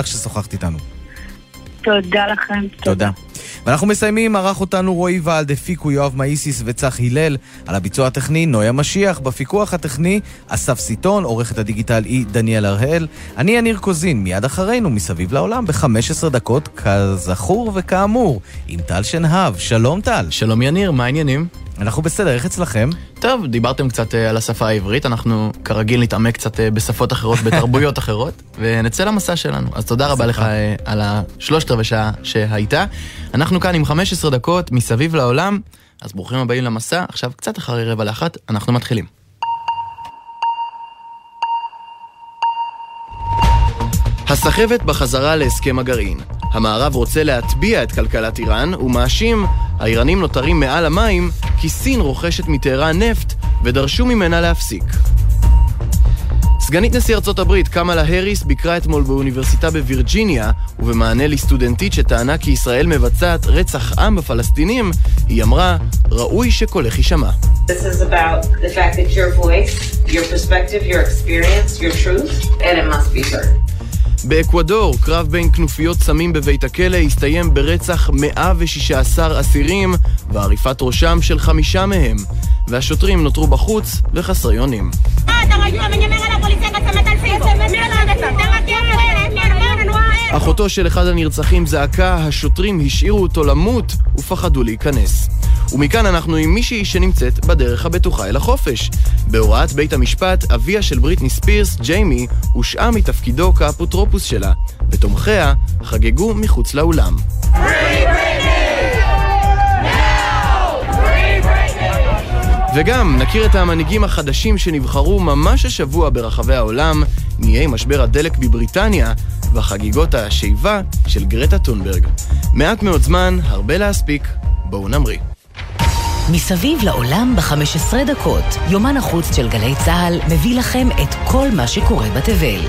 לך ששוחחת איתנו. תודה לכם. תודה. ואנחנו מסיימים, ערך אותנו רועי ולד, הפיקו יואב מאיסיס וצח הלל, על הביצוע הטכני נויה משיח, בפיקוח הטכני אסף סיטון, עורכת הדיגיטל היא דניאל הראל, אני יניר קוזין, מיד אחרינו, מסביב לעולם, ב-15 דקות, כזכור וכאמור, עם טל שנהב. שלום טל. שלום יניר, מה העניינים? אנחנו בסדר, איך אצלכם? טוב, דיברתם קצת אה, על השפה העברית, אנחנו כרגיל נתעמק קצת אה, בשפות אחרות, בתרבויות אחרות, ונצא למסע שלנו. אז תודה רבה לך אה, על השלושת רבעי שעה שהייתה. אנחנו כאן עם 15 דקות מסביב לעולם, אז ברוכים הבאים למסע. עכשיו, קצת אחרי רבע לאחת, אנחנו מתחילים. הסחבת בחזרה להסכם הגרעין. המערב רוצה להטביע את כלכלת איראן ומאשים, האיראנים נותרים מעל המים כי סין רוכשת מטהרן נפט ודרשו ממנה להפסיק. סגנית נשיא ארצות הברית, קמאלה האריס, ביקרה אתמול באוניברסיטה בווירג'יניה, ובמענה לסטודנטית שטענה כי ישראל מבצעת רצח עם בפלסטינים, היא אמרה, ראוי שקולך יישמע. This is about the fact that your voice, your perspective, your experience, your truth, באקוודור, קרב בין כנופיות סמים בבית הכלא הסתיים ברצח 116 אסירים ועריפת ראשם של חמישה מהם, והשוטרים נותרו בחוץ וחסרי אונים. אחותו של אחד הנרצחים זעקה, השוטרים השאירו אותו למות ופחדו להיכנס. ומכאן אנחנו עם מישהי שנמצאת בדרך הבטוחה אל החופש. בהוראת בית המשפט, אביה של בריטני ספירס, ג'יימי, הושעה מתפקידו כאפוטרופוס שלה, ותומכיה חגגו מחוץ לאולם. וגם נכיר את המנהיגים החדשים שנבחרו ממש השבוע ברחבי העולם, נהיה עם משבר הדלק בבריטניה וחגיגות השיבה של גרטה טונברג. מעט מאוד זמן, הרבה להספיק, בואו נמריא. מסביב לעולם ב-15 דקות, יומן החוץ של גלי צה"ל מביא לכם את כל מה שקורה בתבל.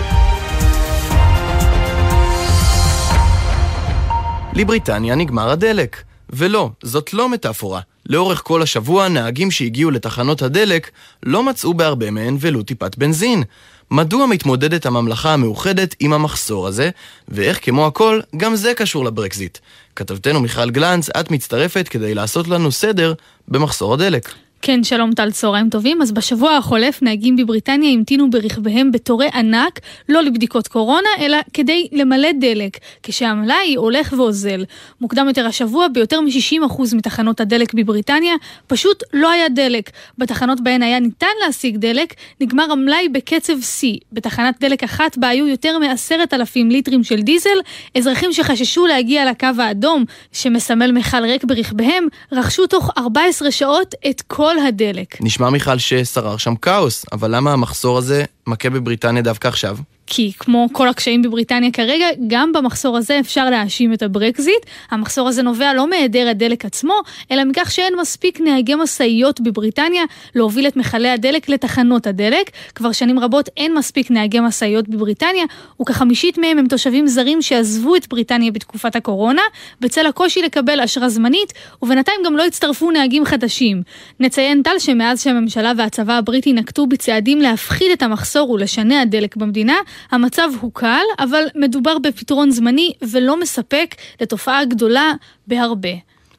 לבריטניה נגמר הדלק. ולא, זאת לא מטאפורה. לאורך כל השבוע, נהגים שהגיעו לתחנות הדלק לא מצאו בהרבה מהן ולו טיפת בנזין. מדוע מתמודדת הממלכה המאוחדת עם המחסור הזה, ואיך כמו הכל, גם זה קשור לברקזיט. כתבתנו מיכל גלנץ, את מצטרפת כדי לעשות לנו סדר במחסור הדלק. כן, שלום טל, צהריים טובים. אז בשבוע החולף נהגים בבריטניה המתינו ברכביהם בתורי ענק, לא לבדיקות קורונה, אלא כדי למלא דלק, כשהמלאי הולך ואוזל. מוקדם יותר השבוע, ביותר מ-60% מתחנות הדלק בבריטניה, פשוט לא היה דלק. בתחנות בהן היה ניתן להשיג דלק, נגמר המלאי בקצב שיא. בתחנת דלק אחת בה היו יותר מ-10,000 ליטרים של דיזל, אזרחים שחששו להגיע לקו האדום, שמסמל מכל ריק ברכביהם, רכשו תוך 14 שעות את כל... כל הדלק. נשמע מיכל ששרר שם כאוס, אבל למה המחסור הזה מכה בבריטניה דווקא עכשיו? כי כמו כל הקשיים בבריטניה כרגע, גם במחסור הזה אפשר להאשים את הברקזיט. המחסור הזה נובע לא מהיעדר הדלק עצמו, אלא מכך שאין מספיק נהגי משאיות בבריטניה להוביל את מכלי הדלק לתחנות הדלק. כבר שנים רבות אין מספיק נהגי משאיות בבריטניה, וכחמישית מהם הם תושבים זרים שעזבו את בריטניה בתקופת הקורונה, בצל הקושי לקבל אשרה זמנית, ובינתיים גם לא הצטרפו נהגים חדשים. נציין טל שמאז שהממשלה והצבא הבריטי נקטו בצעדים להפחית את המחסור ולשנע דלק במדינה, המצב הוא קל, אבל מדובר בפתרון זמני ולא מספק לתופעה גדולה בהרבה.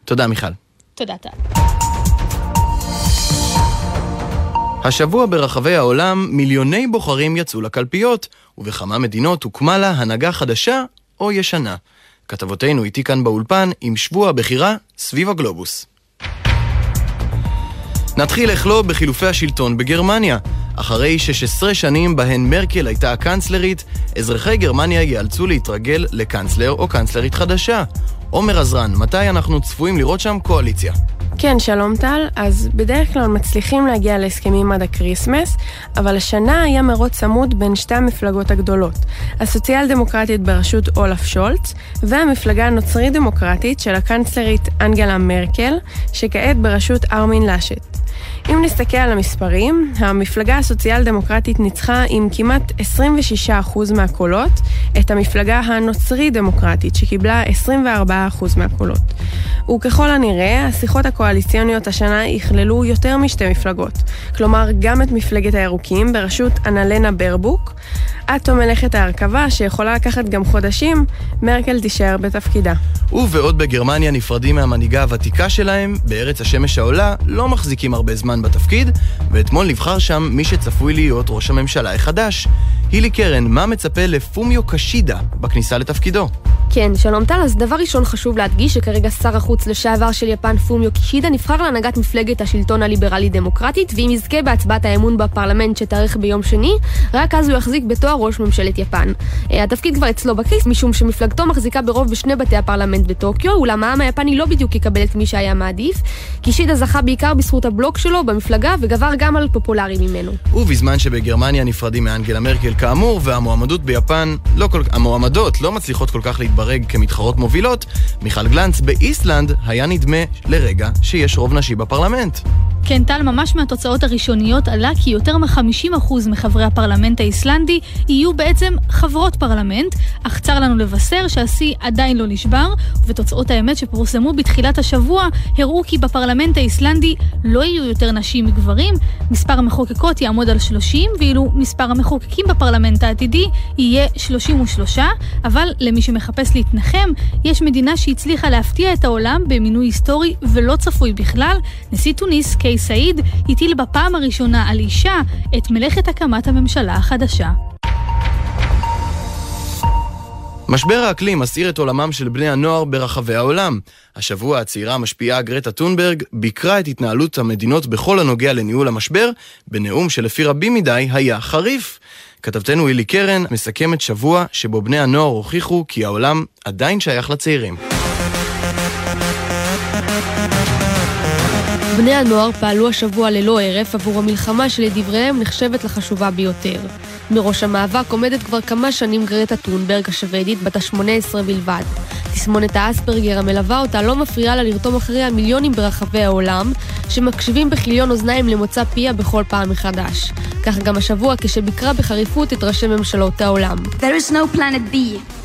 תודה, מיכל. תודה, טל. השבוע ברחבי העולם מיליוני בוחרים יצאו לקלפיות, ובכמה מדינות הוקמה לה הנהגה חדשה או ישנה. כתבותינו איתי כאן באולפן עם שבוע הבחירה סביב הגלובוס. נתחיל לכלוא בחילופי השלטון בגרמניה. אחרי 16 שנים בהן מרקל הייתה הקנצלרית, אזרחי גרמניה ייאלצו להתרגל לקנצלר או קנצלרית חדשה. עומר עזרן, מתי אנחנו צפויים לראות שם קואליציה? כן, שלום טל. אז בדרך כלל מצליחים להגיע להסכמים עד הקריסמס, אבל השנה היה מרוץ צמוד בין שתי המפלגות הגדולות, הסוציאל דמוקרטית בראשות אולף שולץ, והמפלגה הנוצרי דמוקרטית של הקנצלרית אנגלה מרקל, שכעת בראשות ארמין לאשט. אם נסתכל על המספרים, המפלגה הסוציאל דמוקרטית ניצחה עם כמעט 26% מהקולות את המפלגה הנוצרי דמוקרטית שקיבלה 24% מהקולות. וככל הנראה, השיחות הקואליציוניות השנה יכללו יותר משתי מפלגות, כלומר גם את מפלגת הירוקים בראשות אנלנה ברבוק, עד תום מלאכת ההרכבה, שיכולה לקחת גם חודשים, מרקל תישאר בתפקידה. ובעוד בגרמניה נפרדים מהמנהיגה הוותיקה שלהם, בארץ השמש העולה לא מחזיקים הרבה זמן בתפקיד, ואתמול נבחר שם מי שצפוי להיות ראש הממשלה החדש. הילי קרן, מה מצפה לפומיו קשידה בכניסה לתפקידו? כן, שלום טל. אז דבר ראשון חשוב להדגיש שכרגע שר החוץ לשעבר של יפן פומיו קישידה נבחר להנהגת מפלגת השלטון הליברלי-דמוקרטית, ואם יזכה בהצבעת האמון בפרלמנט שתארך ביום שני, רק אז הוא יחזיק בתואר ראש ממשלת יפן. אה, התפקיד כבר אצלו בכיס, משום שמפלגתו מחזיקה ברוב בשני בתי הפרלמנט בטוקיו, אולם העם היפני לא בדיוק יקבל את מי שהיה מעדיף. קישידה זכה בעיקר בזכות הבלוק שלו במפלגה, וגבר גם על פופולרי ממנו. ובזמן שבגרמניה נפרדים מאנגלה מרקל כאמור, והמועמדות ביפן, לא כל... המועמדות לא מצליחות כל כך להתברג כמתחרות מובילות, מיכל גלנץ באיסלנד היה נדמה לרגע שיש רוב נשי בפרלמנט. כן, טל, ממש מהתוצאות הראשוניות עלה כי יותר מ-50% מחברי הפרלמנט האיסלנדי יהיו בעצם חברות פרלמנט, אך צר לנו לבשר שהשיא עדיין לא נשבר, ותוצאות האמת שפורסמו בתחילת השבוע הראו כי בפרלמנט האיסלנדי לא יהיו יותר נשים מגברים, מספר המחוקקות יעמוד על 30, ואילו מספר המחוקקים בפרלמנט העתידי יהיה 33, אבל למי שמחפש להתנחם, יש מדינה שהצליחה להפתיע את העולם במינוי היסטורי ולא צפוי בכלל, נשיא תוניס, קיי סעיד, הטיל בפעם הראשונה על אישה את מלאכת הקמת הממשלה החדשה. משבר האקלים מסעיר את עולמם של בני הנוער ברחבי העולם. השבוע הצעירה המשפיעה גרטה טונברג ביקרה את התנהלות המדינות בכל הנוגע לניהול המשבר, בנאום שלפי רבים מדי היה חריף. כתבתנו הילי קרן מסכמת שבוע שבו בני הנוער הוכיחו כי העולם עדיין שייך לצעירים. בני הנוער פעלו השבוע ללא הרף עבור המלחמה שלדבריהם נחשבת לחשובה ביותר. מראש המאבק עומדת כבר כמה שנים גרטה טונברג השוודית, בת ה-18 בלבד. תסמונת האספרגר המלווה אותה לא מפריעה לה לרתום אחריה מיליונים ברחבי העולם, שמקשיבים בכיליון אוזניים למוצא פיה בכל פעם מחדש. כך גם השבוע כשביקרה בחריפות את ראשי ממשלות העולם. There is no planet B,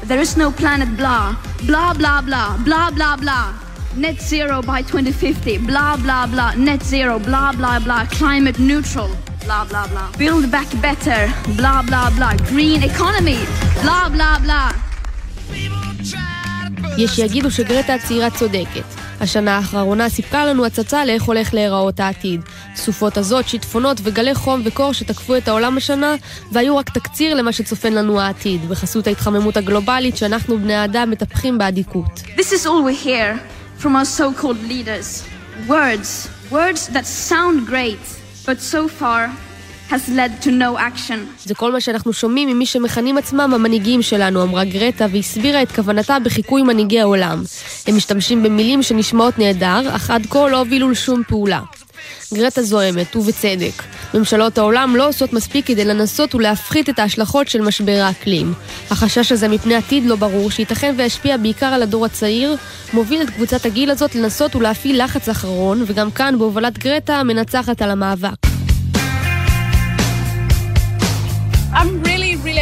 there is no planet blah, blah blah blah, blah blah blah. Net zero by 2050, blah blah blah, net zero, blah blah blah, climate neutral, blah blah blah. Build back better, blah blah blah, green economy, blah blah blah. יש שיגידו שגרטה הצעירה צודקת. השנה האחרונה סיפקה לנו הצצה לאיך הולך להיראות העתיד. סופות הזאת, שיטפונות וגלי חום וקור שתקפו את העולם השנה, והיו רק תקציר למה שצופן לנו העתיד, בחסות ההתחממות הגלובלית שאנחנו בני האדם מטפחים באדיקות. This is all we hear from our so-called leaders. Words, words that sound great, but so far has led to no action. זה כל מה שאנחנו שומעים ממי שמכנים עצמם המנהיגים שלנו, אמרה גרטה, והסבירה את כוונתה בחיקוי מנהיגי העולם. הם משתמשים במילים שנשמעות נהדר, אך עד כה לא הובילו לשום פעולה. גרטה זוהמת, ובצדק. ממשלות העולם לא עושות מספיק כדי לנסות ולהפחית את ההשלכות של משבר האקלים. החשש הזה מפני עתיד לא ברור, שייתכן וישפיע בעיקר על הדור הצעיר, מוביל את קבוצת הגיל הזאת לנסות ולהפעיל לחץ אחרון, וגם כאן בהובלת גרטה מנצחת על המאבק.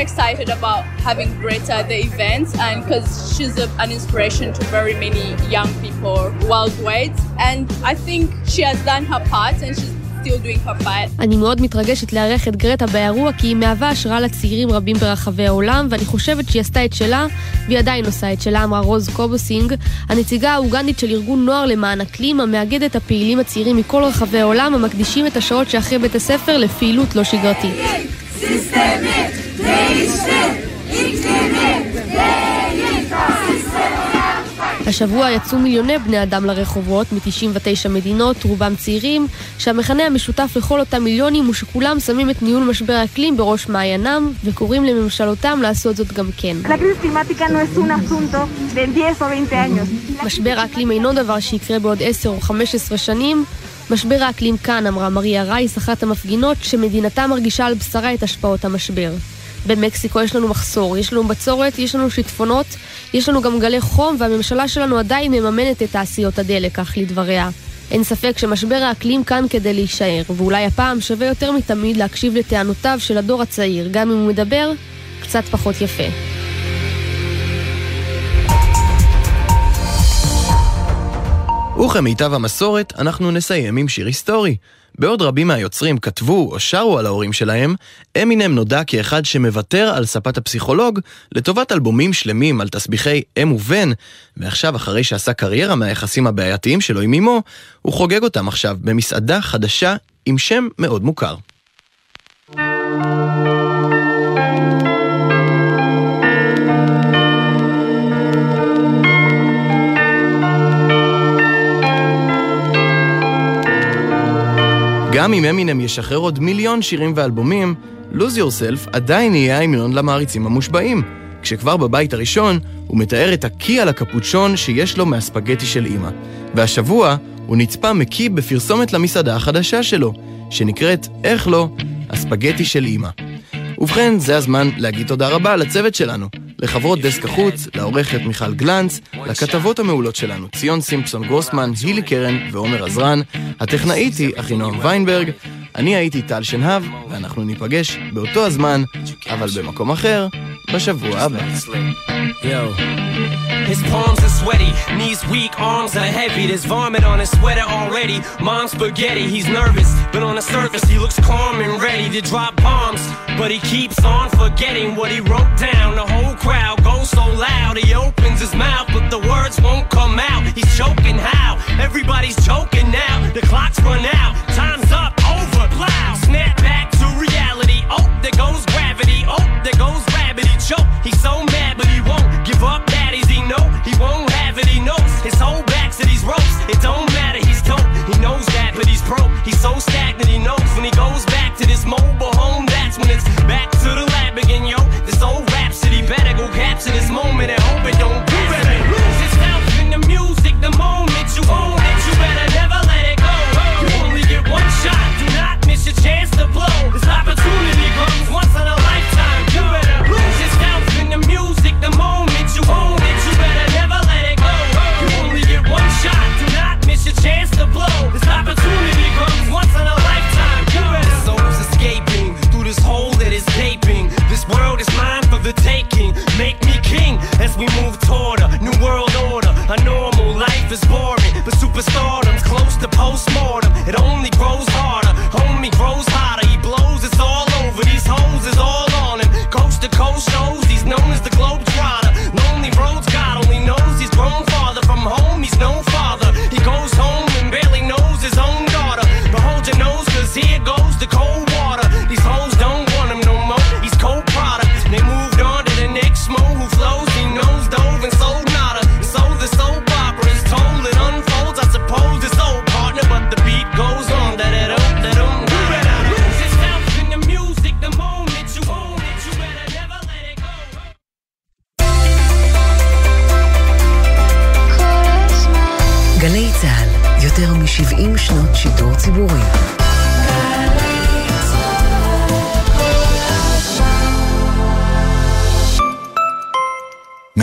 Excited about having Greta at the event and because she's a, an inspiration to very many young people worldwide. And I think she has done her part and she's still doing her part. אני מאוד מתרגשת לארח את גרטה באירוע כי היא מהווה השראה לצעירים רבים ברחבי העולם ואני חושבת שהיא עשתה את שלה והיא עדיין עושה את שלה, אמרה רוז קובוסינג, הנציגה האוגנדית של ארגון נוער למען אקלים המאגד את הפעילים הצעירים מכל רחבי העולם המקדישים את השעות שאחרי בית הספר לפעילות לא שגרתית. השבוע יצאו מיליוני בני אדם לרחובות מ-99 מדינות, רובם צעירים, שהמכנה המשותף לכל אותם מיליונים הוא שכולם שמים את ניהול משבר האקלים בראש מעיינם, וקוראים לממשלותם לעשות זאת גם כן. משבר האקלים אינו דבר שיקרה בעוד 10 או 15 שנים, משבר האקלים כאן, אמרה מריה רייס, אחת המפגינות, שמדינתה מרגישה על בשרה את השפעות המשבר. במקסיקו יש לנו מחסור, יש לנו בצורת, יש לנו שיטפונות, יש לנו גם גלי חום, והממשלה שלנו עדיין מממנת את תעשיות הדלק, כך לדבריה. אין ספק שמשבר האקלים כאן כדי להישאר, ואולי הפעם שווה יותר מתמיד להקשיב לטענותיו של הדור הצעיר, גם אם הוא מדבר קצת פחות יפה. וכמיטב המסורת, אנחנו נסיים עם שיר היסטורי. בעוד רבים מהיוצרים כתבו או שרו על ההורים שלהם, אמינם נודע כאחד שמוותר על ספת הפסיכולוג לטובת אלבומים שלמים על תסביכי אם ובן, ועכשיו אחרי שעשה קריירה מהיחסים הבעייתיים שלו עם אמו, הוא חוגג אותם עכשיו במסעדה חדשה עם שם מאוד מוכר. גם אם אמינם ישחרר עוד מיליון שירים ואלבומים, לוז יורסלף עדיין יהיה ההמנון למעריצים המושבעים. כשכבר בבית הראשון, הוא מתאר את הקי על הקפוצ'ון שיש לו מהספגטי של אימא. והשבוע, הוא נצפה מקיא בפרסומת למסעדה החדשה שלו, שנקראת, איך לא, הספגטי של אימא. ובכן, זה הזמן להגיד תודה רבה לצוות שלנו, לחברות דסק החוץ, לעורכת מיכל גלנץ, לכתבות המעולות שלנו, ציון סימפסון גרוסמן, הילי קרן ועומר עזרן, הטכנאית היא אחינועם ויינברג, אני הייתי טל שנהב, ואנחנו ניפגש באותו הזמן, אבל במקום אחר, בשבוע הבא. His palms are sweaty, knees weak, arms are heavy. There's vomit on his sweater already. Mom's spaghetti, he's nervous, but on the surface he looks calm and ready to drop bombs. But he keeps on forgetting what he wrote down. The whole crowd goes so loud, World is mine for the taking. Make me king as we move toward a new world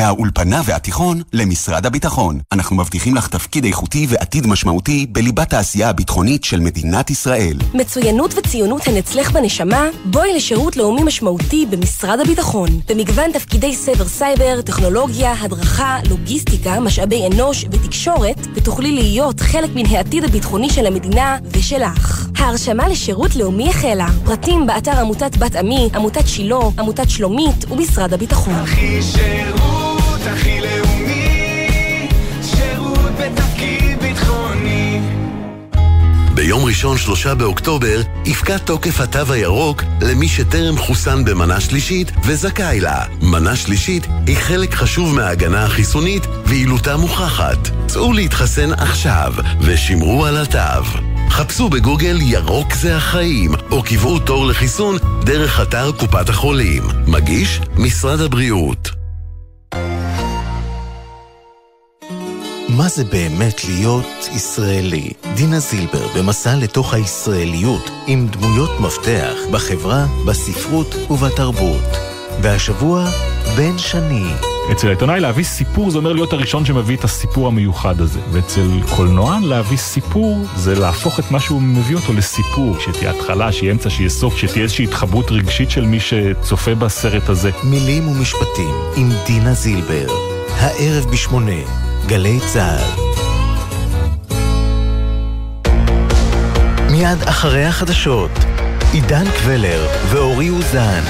מהאולפנה והתיכון למשרד הביטחון. אנחנו מבטיחים לך תפקיד איכותי ועתיד משמעותי בליבת העשייה הביטחונית של מדינת ישראל. מצוינות וציונות הן אצלך בנשמה? בואי לשירות לאומי משמעותי במשרד הביטחון. במגוון תפקידי סבר סייבר, טכנולוגיה, הדרכה, לוגיסטיקה, משאבי אנוש ותקשורת, ותוכלי להיות חלק מן העתיד הביטחוני של המדינה ושלך. ההרשמה לשירות לאומי החלה. פרטים באתר עמותת בת עמי, עמותת שילה, עמותת שלומית ומשרד הביטחון. הכי שירות, הכי לאומי, שירות בתפקיד ביטחוני. ביום ראשון, שלושה באוקטובר, יפקע תוקף התו הירוק למי שטרם חוסן במנה שלישית וזכאי לה. מנה שלישית היא חלק חשוב מההגנה החיסונית ויעילותה מוכחת. צאו להתחסן עכשיו ושמרו על התו. חפשו בגוגל ירוק זה החיים, או קבעו תור לחיסון דרך אתר קופת החולים. מגיש משרד הבריאות. מה זה באמת להיות ישראלי? דינה זילבר במסע לתוך הישראליות עם דמויות מפתח בחברה, בספרות ובתרבות. והשבוע, בן שני. אצל העיתונאי להביא סיפור זה אומר להיות הראשון שמביא את הסיפור המיוחד הזה. ואצל קולנוען להביא סיפור זה להפוך את מה שהוא מביא אותו לסיפור. שתהיה התחלה, שיהיה אמצע, שיהיה סוף, שתהיה איזושהי התחברות רגשית של מי שצופה בסרט הזה. מילים ומשפטים עם דינה זילבר. הערב בשמונה, גלי צה"ל. מיד אחרי החדשות, עידן קבלר ואורי אוזן.